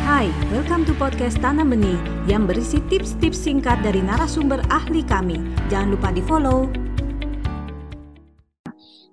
Hai, welcome to podcast Tanam Benih yang berisi tips-tips singkat dari narasumber ahli kami. Jangan lupa di-follow.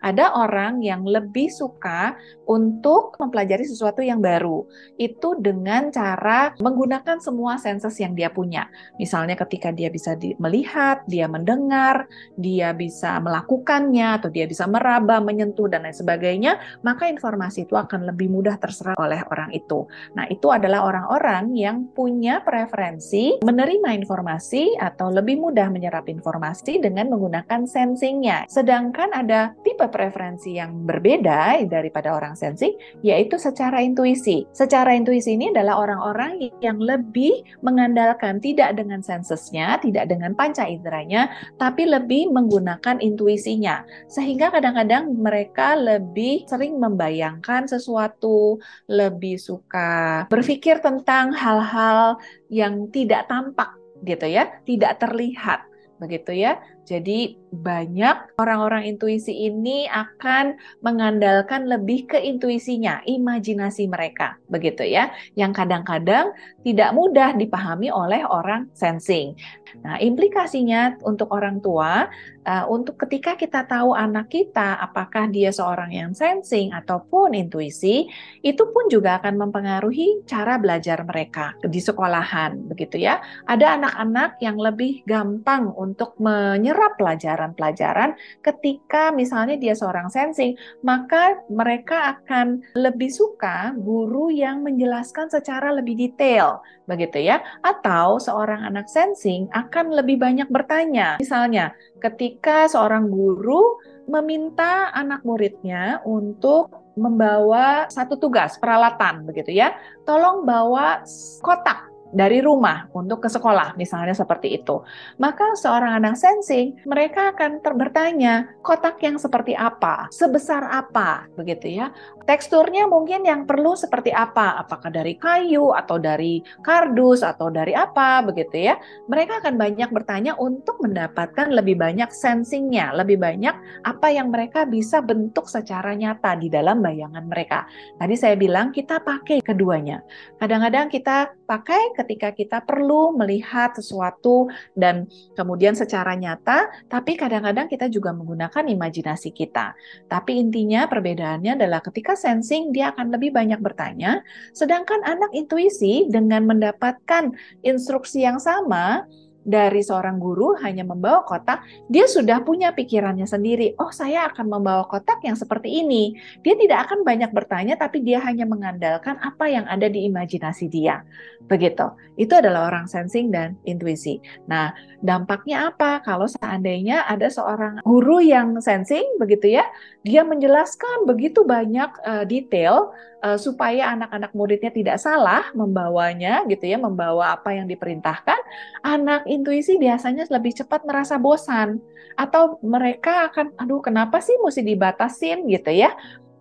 Ada orang yang lebih suka untuk mempelajari sesuatu yang baru. Itu dengan cara menggunakan semua senses yang dia punya. Misalnya ketika dia bisa di, melihat, dia mendengar, dia bisa melakukannya, atau dia bisa meraba, menyentuh, dan lain sebagainya, maka informasi itu akan lebih mudah terserap oleh orang itu. Nah, itu adalah orang-orang yang punya preferensi menerima informasi atau lebih mudah menyerap informasi dengan menggunakan sensingnya. Sedangkan ada tipe preferensi yang berbeda daripada orang sensing, yaitu secara intuisi. Secara intuisi ini adalah orang-orang yang lebih mengandalkan tidak dengan sensesnya, tidak dengan panca inderanya, tapi lebih menggunakan intuisinya. Sehingga kadang-kadang mereka lebih sering membayangkan sesuatu, lebih suka berpikir tentang hal-hal yang tidak tampak gitu ya, tidak terlihat begitu ya. Jadi banyak orang-orang intuisi ini akan mengandalkan lebih ke intuisinya, imajinasi mereka, begitu ya. Yang kadang-kadang tidak mudah dipahami oleh orang sensing. Nah, implikasinya untuk orang tua, uh, untuk ketika kita tahu anak kita apakah dia seorang yang sensing ataupun intuisi, itu pun juga akan mempengaruhi cara belajar mereka di sekolahan, begitu ya. Ada anak-anak yang lebih gampang menyerap menyerap pelajaran-pelajaran ketika misalnya dia seorang sensing, maka mereka akan lebih suka guru yang menjelaskan secara lebih detail, begitu ya. Atau seorang anak sensing akan lebih banyak bertanya. Misalnya, ketika seorang guru meminta anak muridnya untuk membawa satu tugas peralatan begitu ya. Tolong bawa kotak dari rumah untuk ke sekolah, misalnya seperti itu. Maka seorang anak sensing, mereka akan bertanya, kotak yang seperti apa? Sebesar apa? Begitu ya. Teksturnya mungkin yang perlu seperti apa? Apakah dari kayu atau dari kardus atau dari apa? Begitu ya. Mereka akan banyak bertanya untuk mendapatkan lebih banyak sensingnya, lebih banyak apa yang mereka bisa bentuk secara nyata di dalam bayangan mereka. Tadi saya bilang kita pakai keduanya. Kadang-kadang kita pakai ketika kita perlu melihat sesuatu dan kemudian secara nyata, tapi kadang-kadang kita juga menggunakan imajinasi kita. Tapi intinya perbedaannya adalah ketika sensing dia akan lebih banyak bertanya, sedangkan anak intuisi dengan mendapatkan instruksi yang sama, dari seorang guru hanya membawa kotak, dia sudah punya pikirannya sendiri. Oh, saya akan membawa kotak yang seperti ini. Dia tidak akan banyak bertanya, tapi dia hanya mengandalkan apa yang ada di imajinasi dia. Begitu. Itu adalah orang sensing dan intuisi. Nah, dampaknya apa kalau seandainya ada seorang guru yang sensing, begitu ya, dia menjelaskan begitu banyak uh, detail uh, supaya anak-anak muridnya tidak salah membawanya, gitu ya, membawa apa yang diperintahkan. Anak intuisi biasanya lebih cepat merasa bosan atau mereka akan aduh kenapa sih mesti dibatasin gitu ya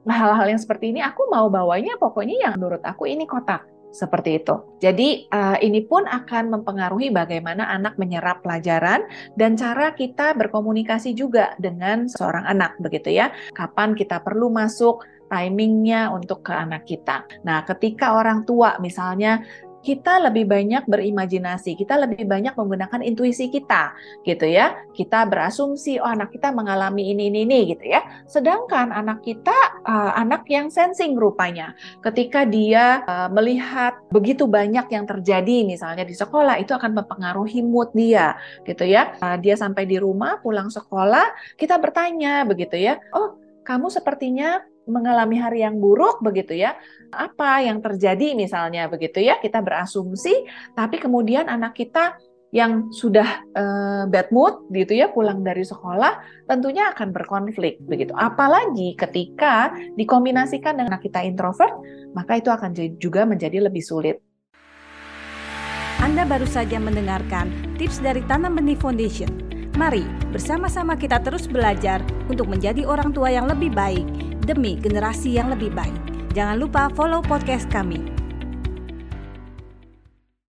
hal-hal yang seperti ini aku mau bawanya pokoknya yang menurut aku ini kotak seperti itu. Jadi uh, ini pun akan mempengaruhi bagaimana anak menyerap pelajaran dan cara kita berkomunikasi juga dengan seorang anak begitu ya. Kapan kita perlu masuk timingnya untuk ke anak kita. Nah, ketika orang tua misalnya kita lebih banyak berimajinasi, kita lebih banyak menggunakan intuisi kita, gitu ya. Kita berasumsi, oh anak kita mengalami ini ini ini, gitu ya. Sedangkan anak kita uh, anak yang sensing rupanya, ketika dia uh, melihat begitu banyak yang terjadi, misalnya di sekolah, itu akan mempengaruhi mood dia, gitu ya. Uh, dia sampai di rumah, pulang sekolah, kita bertanya, begitu ya. Oh, kamu sepertinya mengalami hari yang buruk begitu ya. Apa yang terjadi misalnya begitu ya. Kita berasumsi tapi kemudian anak kita yang sudah uh, bad mood gitu ya pulang dari sekolah tentunya akan berkonflik begitu. Apalagi ketika dikombinasikan dengan anak kita introvert, maka itu akan juga menjadi lebih sulit. Anda baru saja mendengarkan tips dari Tanam Benih Foundation. Mari bersama-sama kita terus belajar untuk menjadi orang tua yang lebih baik demi generasi yang lebih baik. Jangan lupa follow podcast kami